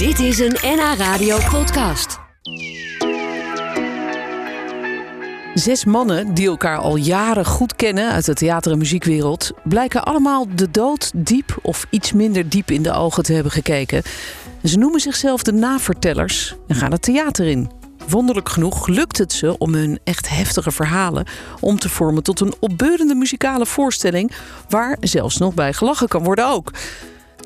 Dit is een NH Radio podcast. Zes mannen die elkaar al jaren goed kennen uit de theater- en muziekwereld, blijken allemaal de dood diep of iets minder diep in de ogen te hebben gekeken. Ze noemen zichzelf de navertellers en gaan het theater in. Wonderlijk genoeg lukt het ze om hun echt heftige verhalen om te vormen tot een opbeurende muzikale voorstelling waar zelfs nog bij gelachen kan worden ook.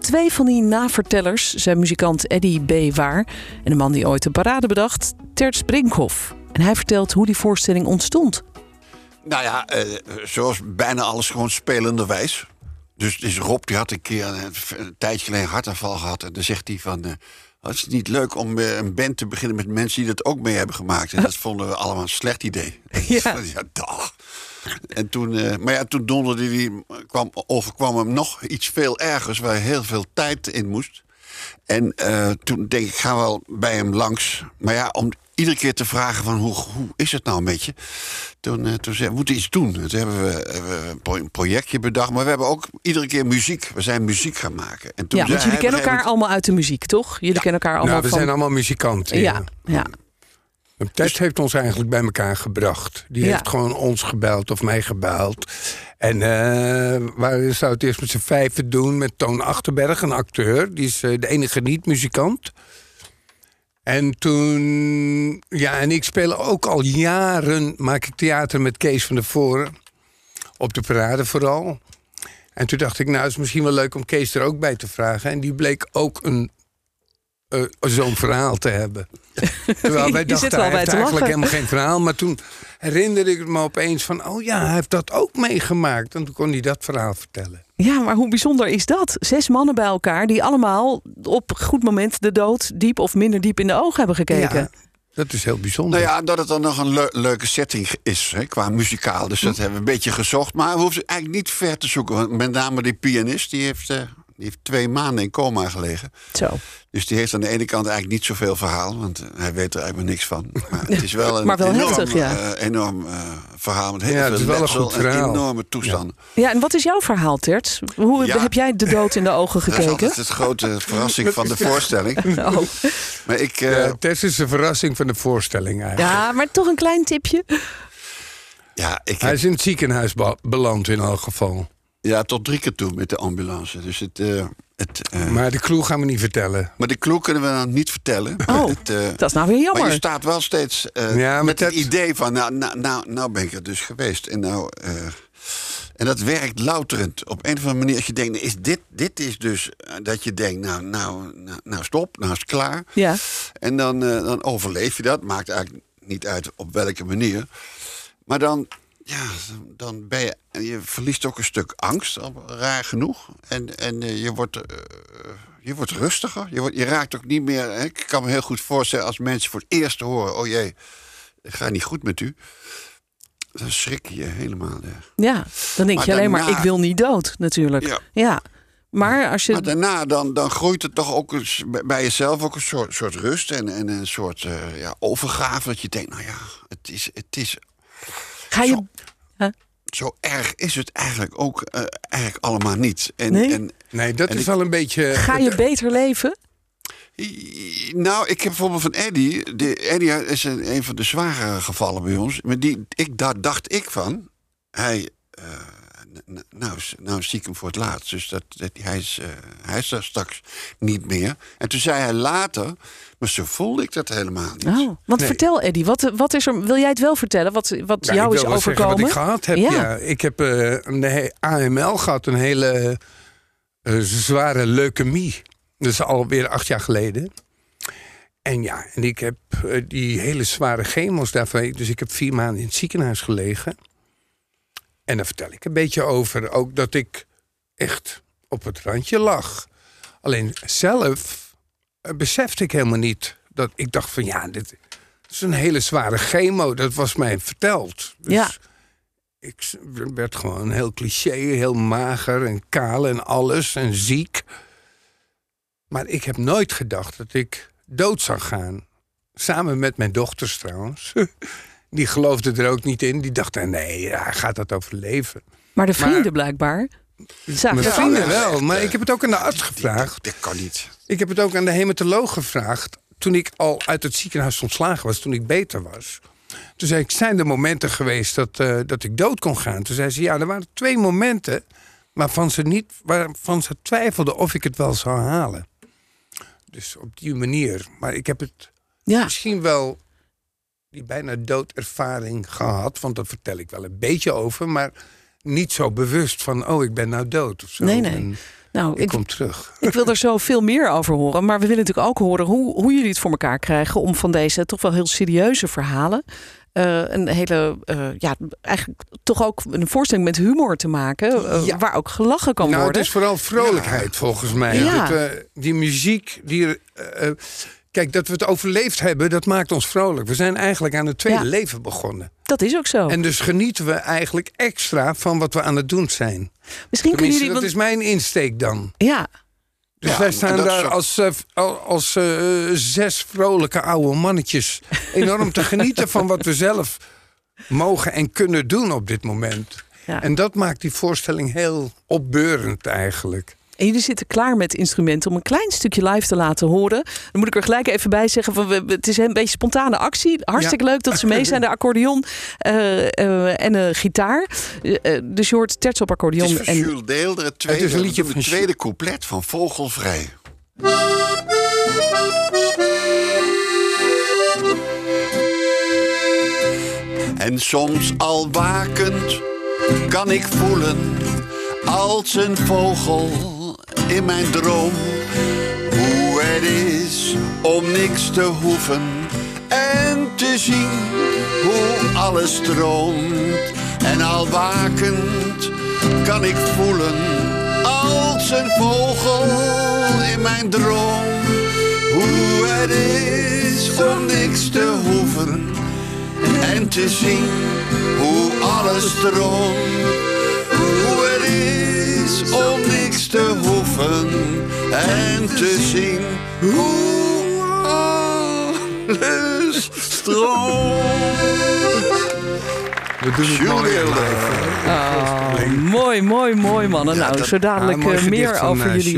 Twee van die navertellers zijn muzikant Eddie B. Waar en de man die ooit de parade bedacht, Terts Brinkhoff. En hij vertelt hoe die voorstelling ontstond. Nou ja, eh, zoals bijna alles gewoon spelenderwijs. Dus, dus Rob die had een keer een, een tijdje geleden een hartaanval gehad. En dan zegt hij van... eh, "Oh, het is niet leuk om eh, een band te beginnen met mensen die dat ook mee hebben gemaakt. En dat vonden we allemaal een slecht idee. Ja. ja dag. En toen, eh, maar ja, toen donderde die, kwam, overkwam hem nog iets veel ergers... waar heel veel tijd in moest. En eh, toen denk ik, ga wel bij hem langs. Maar ja, om iedere keer te vragen van hoe, hoe is het nou met je? Toen, eh, toen zei we moeten iets doen. Toen hebben we, hebben we een pro- een projectje bedacht. Maar we hebben ook iedere keer muziek. We zijn muziek gaan maken. En toen Ja, want jullie kennen elkaar allemaal uit de muziek, toch? Jullie kennen elkaar allemaal Nou, we van... zijn allemaal muzikanten. Ja, ja. En Ted heeft ons eigenlijk bij elkaar gebracht. Die Ja. heeft gewoon ons gebeld of mij gebeld. En eh waar zou het eerst met z'n vijven doen met Toon Achterberg, een acteur. Die is eh, de enige niet-muzikant. En toen... Ja, en ik speel ook al jaren... maak ik theater met Kees van der Voren. Op de parade vooral. En toen dacht ik, nou, het is misschien wel leuk om Kees er ook bij te vragen. En die bleek ook een eh, zo'n verhaal te hebben. Terwijl wij dachten, zit er al hij heeft eigenlijk lachen. helemaal geen verhaal. Maar toen herinnerde ik me opeens van... oh ja, hij heeft dat ook meegemaakt. En toen kon hij dat verhaal vertellen. Ja, maar hoe bijzonder is dat? Zes mannen bij elkaar die allemaal op goed moment de dood diep of minder diep in de ogen hebben gekeken. Ja, dat is heel bijzonder. Nou ja, dat het dan nog een leu- leuke setting is hè, qua muzikaal. Dus Hm. dat hebben we een beetje gezocht. Maar we hoeven eigenlijk niet ver te zoeken. Want met name die pianist, die heeft, eh, die heeft twee maanden in coma gelegen. Zo. Dus die heeft aan de ene kant eigenlijk niet zoveel verhaal. Want eh, hij weet er eigenlijk niks van. Maar het is wel een Maar wel enorm, heftig, ja. eh, enorm eh, verhaal. Met heel Ja, het veel is wel een goed verhaal. enorme toestanden. Ja, en wat is jouw verhaal, Tert? Hoe Ja. heb jij de dood in de ogen Dat is gekeken? het grote verrassing van de voorstelling. Oh. Maar ik... eh, Ja, Tess is de verrassing van de voorstelling eigenlijk. Ja, maar toch een klein tipje. ja, ik Hij is in het ziekenhuis be- beland in elk geval. Ja, tot drie keer toe met de ambulance. Dus het... eh, het eh, Maar de clue gaan we niet vertellen. Maar de clue kunnen we dan niet vertellen. Oh, Het, eh, Dat is nou weer maar je jammer. staat wel steeds eh, Ja, met het dat- idee van... Nou, nou, nou, nou ben ik er dus geweest. En, nou, eh, en dat werkt louterend. Op een of andere manier, als je denkt... Is dit, dit is dus dat je denkt... Nou, nou, nou, nou stop, nou is het klaar. Ja. En dan, eh, dan overleef je dat. Maakt eigenlijk niet uit op welke manier. Maar dan, ja, dan ben je... Je verliest ook een stuk angst, al raar genoeg. En, en eh, je wordt... eh, je wordt rustiger. Je, wordt, je raakt ook niet meer... Hè, ik kan me heel goed voorstellen als mensen voor het eerst horen... oh jee, het gaat niet goed met u. Dan schrik je helemaal. ja. Ja, dan denk Maar je alleen maar, ik wil niet dood, natuurlijk. Ja. Ja. Maar als je... Maar daarna dan, dan groeit het toch ook eens bij- bij jezelf ook een soort, soort rust... en, en een soort eh, ja, overgave. Dat je denkt, nou ja, het is, het is Ga je... zo- zo erg is het eigenlijk ook eh, eigenlijk allemaal niet. En, Nee? en, Nee, dat En is ik- wel een beetje... Ga je beter leven? nou, ik heb bijvoorbeeld van Eddie. De, Eddie is een, een van de zware gevallen bij ons. Maar die, ik, daar dacht ik van. Hij, eh, nou, nou zie ik hem voor het laatst. Dus dat, dat, hij, is, eh, hij is er straks niet meer. En toen zei hij later. Maar zo voelde ik dat helemaal niet. Oh, want Nee. vertel Eddie, wat, wat is er... Wil jij het wel vertellen, wat, wat Ja, jou is overkomen? wat ik gehad heb. Ja. Ja. ik heb eh, een AML gehad, een hele eh, zware leukemie. Dat is alweer acht jaar geleden. En ja, en ik heb die hele zware chemo's daarvan. Dus ik heb vier maanden in het ziekenhuis gelegen. En daar vertel ik een beetje over. Ook dat ik echt op het randje lag. Alleen zelf eh, besefte ik helemaal niet. Dat ik dacht van ja, dit is een hele zware chemo. Dat was mij verteld. Dus Ja. ik werd gewoon heel cliché, heel mager en kaal en alles en ziek. Maar ik heb nooit gedacht dat ik dood zou gaan. Samen met mijn dochters trouwens. Die geloofden er ook niet in. Die dachten, nee, hij gaat dat overleven. Maar de vrienden Maar- blijkbaar Mijn het vrienden wel, maar eh, ik heb het ook aan de arts gevraagd. Dat kan niet. Ik heb het ook aan de hematoloog gevraagd. Toen ik al uit het ziekenhuis ontslagen was, toen ik beter was. Toen zei ik, zijn er momenten geweest dat, eh, dat ik dood kon gaan? Toen zei ze, ja, er waren twee momenten waarvan ze, niet, waarvan ze twijfelde of ik het wel zou halen. Dus op die manier. Maar ik heb het Ja, misschien wel die bijna doodervaring gehad. Want daar vertel ik wel een beetje over. Maar niet zo bewust van, oh, ik ben nou dood of zo. Nee, nee. En nou, ik, ik, kom terug. ik wil er zo veel meer over horen. Maar we willen natuurlijk ook horen hoe, hoe jullie het voor elkaar krijgen om van deze toch wel heel serieuze verhalen. eh, een hele, eh, ja, eigenlijk toch ook een voorstelling met humor te maken. eh, Ja. Waar ook gelachen kan nou, worden. het is vooral vrolijkheid volgens mij. Ja. Dat, die muziek, die, kijk, dat we het overleefd hebben, dat maakt ons vrolijk. We zijn eigenlijk aan het tweede Ja. leven begonnen. Dat is ook zo. En dus genieten we eigenlijk extra van wat we aan het doen zijn. Misschien kunnen jullie. dat want- is mijn insteek dan. Ja, Dus Ja, wij staan daar als, eh, al- als eh, zes vrolijke oude mannetjes enorm te genieten van wat we zelf mogen en kunnen doen op dit moment. ja. En dat maakt die voorstelling heel opbeurend eigenlijk. En jullie zitten klaar met instrumenten om een klein stukje live te laten horen. Dan moet ik er gelijk even bij zeggen: van, het is een beetje spontane actie. Hartstikke leuk dat ze mee zijn. De accordeon eh, eh, en de gitaar. Eh, eh, dus je hoort terts op Het accordeon. is En, Jules het tweede, Het is een liedje het van tweede couplet van Vogelvrij. En soms al wakend kan ik voelen als een vogel in mijn droom hoe het is om niks te hoeven en te zien hoe alles stroomt. En al wakend kan ik voelen als een vogel in mijn droom hoe het is om niks te hoeven en te zien hoe alles stroomt. Hoe het is om niks te hoeven en te zien hoe alles stroomt. We doen het mooi. Oh, mooi, mooi, mooi mannen. nou, dat- zo dadelijk eh, meer over eh, jullie.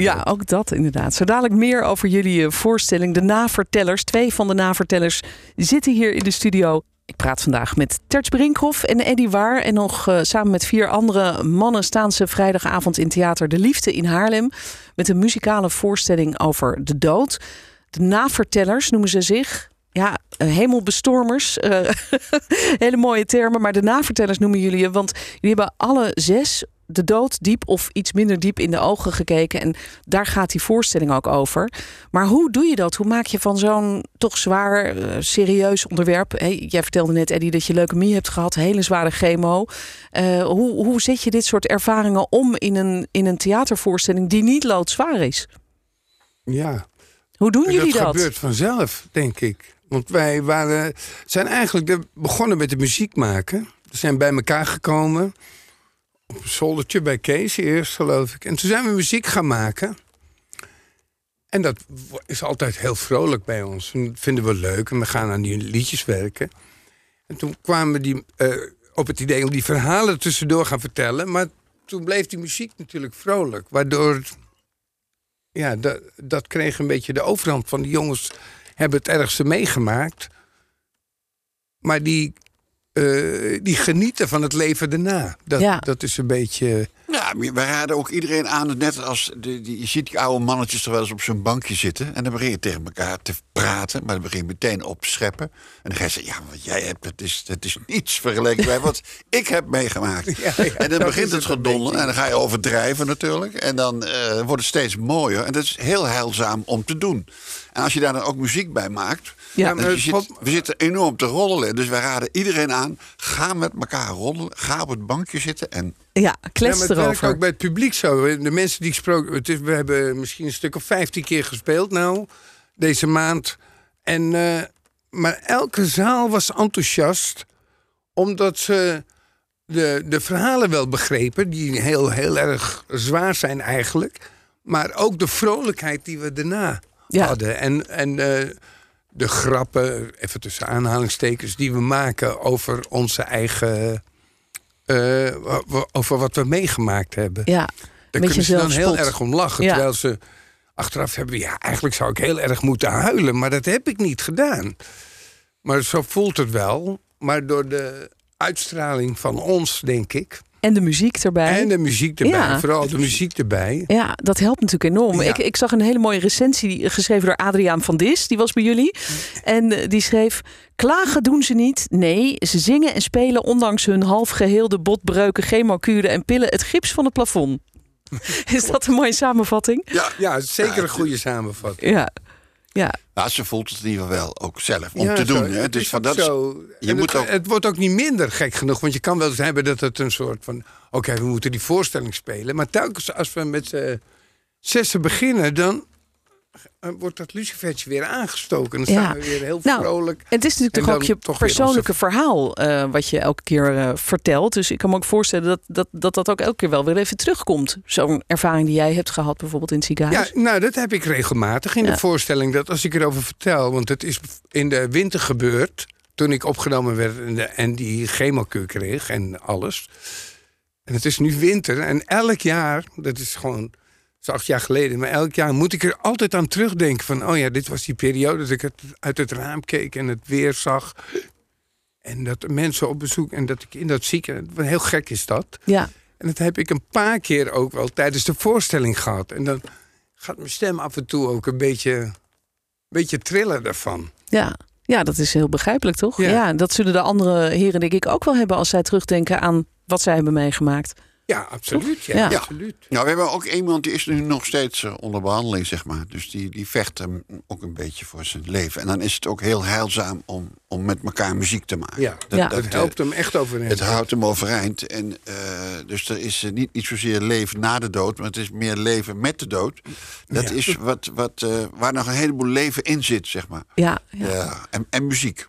Ja, ook dat inderdaad. Zo dadelijk meer over jullie eh, voorstelling. De navertellers, twee van de navertellers zitten hier in de studio. Ik praat vandaag met Terts Brinkhoff en Eddy Waar. En nog eh, samen met vier andere mannen staan ze vrijdagavond in Theater De Liefde in Haarlem. Met een muzikale voorstelling over de dood. De navertellers noemen ze zich. Ja, eh, hemelbestormers. eh, hele mooie termen. Maar de navertellers noemen jullie je. Want jullie hebben alle zes de dood diep of iets minder diep in de ogen gekeken. En daar gaat die voorstelling ook over. Maar hoe doe je dat? Hoe maak je van zo'n toch zwaar, eh, serieus onderwerp... Hey, jij vertelde net, Eddie, dat je leukemie hebt gehad. Hele zware chemo. Eh, hoe, hoe zet je dit soort ervaringen om in een, in een theatervoorstelling... die niet loodzwaar is? Ja. Hoe doen En jullie dat dat? gebeurt vanzelf, denk ik. Want wij waren, zijn eigenlijk begonnen met de muziek maken. We zijn bij elkaar gekomen. Op een zoldertje bij Kees eerst, geloof ik. En toen zijn we muziek gaan maken. En dat is altijd heel vrolijk bij ons. En dat vinden we leuk. En we gaan aan die liedjes werken. En toen kwamen we die, eh, op het idee om die verhalen tussendoor gaan vertellen. Maar toen bleef die muziek natuurlijk vrolijk. Waardoor ja, dat, dat kreeg een beetje de overhand van die jongens hebben het ergste meegemaakt. Maar die, die genieten van het leven daarna. Dat, Ja. dat is een beetje. Ja, we raden ook iedereen aan, net als de, die, je ziet die oude mannetjes er wel eens op zo'n bankje zitten. En dan begin je tegen elkaar te praten, maar dan begin je meteen op te scheppen. En dan ga je zeggen, ja, wat jij hebt, dat is, dat is niets vergeleken bij wat ik heb meegemaakt. Ja, ja, en dan begint het het gedonder en dan ga je overdrijven natuurlijk. En dan eh, wordt het steeds mooier. En dat is heel heilzaam om te doen. En als je daar dan ook muziek bij maakt... Ja, maar het zit- valt- we zitten enorm te roddelen. Dus wij raden iedereen aan, ga met elkaar roddelen. Ga op het bankje zitten en Ja, Ja, klets maar het erover. ook bij het publiek zo. De mensen die ik sprak, het is, we hebben misschien een stuk of vijftien keer gespeeld nou, deze maand. En, eh, maar elke zaal was enthousiast, omdat ze de, de verhalen wel begrepen, die heel, heel erg zwaar zijn eigenlijk. Maar ook de vrolijkheid die we daarna Ja. hadden. En, en eh, de grappen, even tussen aanhalingstekens, die we maken over onze eigen. Eh, over wat we meegemaakt hebben. Ja, Daar kunnen ze dan heel erg om lachen. Ja. Terwijl ze achteraf hebben. Ja, eigenlijk zou ik heel erg moeten huilen, maar dat heb ik niet gedaan. Maar zo voelt het wel. Maar door de uitstraling van ons, denk ik... En de muziek erbij. En de muziek erbij, Ja. vooral de muziek erbij. Ja, dat helpt natuurlijk enorm. Ja. Ik, ik zag een hele mooie recensie geschreven door Adriaan van Dis. Die was bij jullie. En eh, die schreef... Klagen doen ze niet. Nee, ze zingen en spelen ondanks hun half geheelde botbreuken, chemokuren en pillen het gips van het plafond. Is dat een mooie samenvatting? Ja, Ja, zeker een goede samenvatting. Ja. Ja, nou, ze voelt het in ieder geval wel ook zelf om Ja, te zo, doen. Hè? het Dus is van ook dat, zo. je En moet het, ook- het wordt ook niet minder gek genoeg. Want je kan wel eens hebben dat het een soort van... Oké, we moeten die voorstelling spelen. Maar telkens als we met z'n zessen beginnen... dan wordt dat lucifertje weer aangestoken. Dan Ja. staan we weer heel Nou, vrolijk. Het is natuurlijk toch ook je toch persoonlijke verhaal eh, wat je elke keer eh, vertelt. Dus ik kan me ook voorstellen dat dat, dat dat ook elke keer wel weer even terugkomt. Zo'n ervaring die jij hebt gehad bijvoorbeeld in het Ja, ziekenhuis. nou, dat heb ik regelmatig in Ja. de voorstelling. Dat als ik erover vertel, want het is in de winter gebeurd. Toen ik opgenomen werd en, de- en die chemokuur kreeg en alles. En het is nu winter en elk jaar, dat is gewoon is acht jaar geleden, maar elk jaar moet ik er altijd aan terugdenken van, oh ja, dit was die periode dat ik het, uit het raam keek en het weer zag. En dat mensen op bezoek en dat ik in dat ziekenhuis, heel gek is dat. Ja, En dat heb ik een paar keer ook wel tijdens de voorstelling gehad. En dan gaat mijn stem af en toe ook een beetje, een beetje trillen daarvan. ja. ja, dat is heel begrijpelijk toch? Ja. Ja. dat zullen de andere heren denk ik ook wel hebben als zij terugdenken aan wat zij hebben meegemaakt. Ja, absoluut. Ja, Ja. absoluut. Nou, we hebben ook iemand die is nu nog steeds eh, onder behandeling, zeg maar. Dus die, die vecht hem ook een beetje voor zijn leven. En dan is het ook heel heilzaam om, om met elkaar muziek te maken. Ja, Dat, Ja. dat, Het eh, helpt hem echt overeind. het houdt hem overeind. En, eh, dus er is niet, niet zozeer leven na de dood, maar het is meer leven met de dood. Dat Ja. is wat, wat, eh, waar nog een heleboel leven in zit, zeg maar. Ja, ja. Ja. En, en muziek.